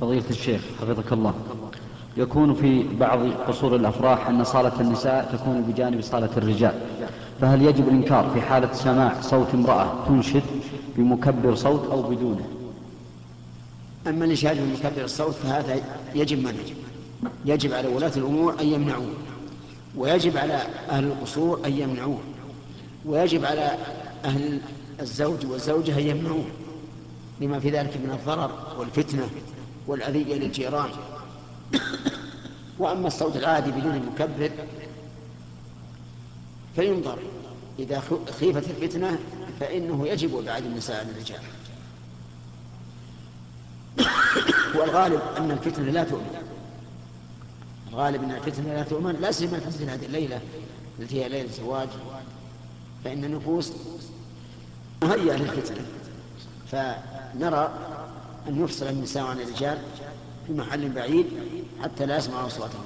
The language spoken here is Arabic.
فضيلة الشيخ حفظك الله. يكون في بعض قصور الأفراح أن صالة النساء تكون بجانب صالة الرجال. فهل يجب الإنكار في حالة سماع صوت امرأة تنشد بمكبر صوت أو بدونه؟ أما الإنشاد بمكبر الصوت فهذا يجب منعه يجب على ولاة الأمور أن يمنعوه. ويجب على أهل القصور أن يمنعوه. ويجب على أهل الزوج والزوجة أن يمنعوه. لما في ذلك من الضرر والفتنة. والأذية للجيران. وأما الصوت العادي بدون المكبر فينظر. إذا خيفت الفتنة فإنه يجب إبعاد النساء عن الرجال والغالب أن الفتنة لا تؤمن. الغالب أن الفتنة لا تؤمن لا سيما في هذه الليلة التي هي ليلة الزواج. فإن النفوس مهيئة للفتنة. فنرى أن يفصل النساء عن الرجال في محل بعيد حتى لا يسمعوا أصواتهم.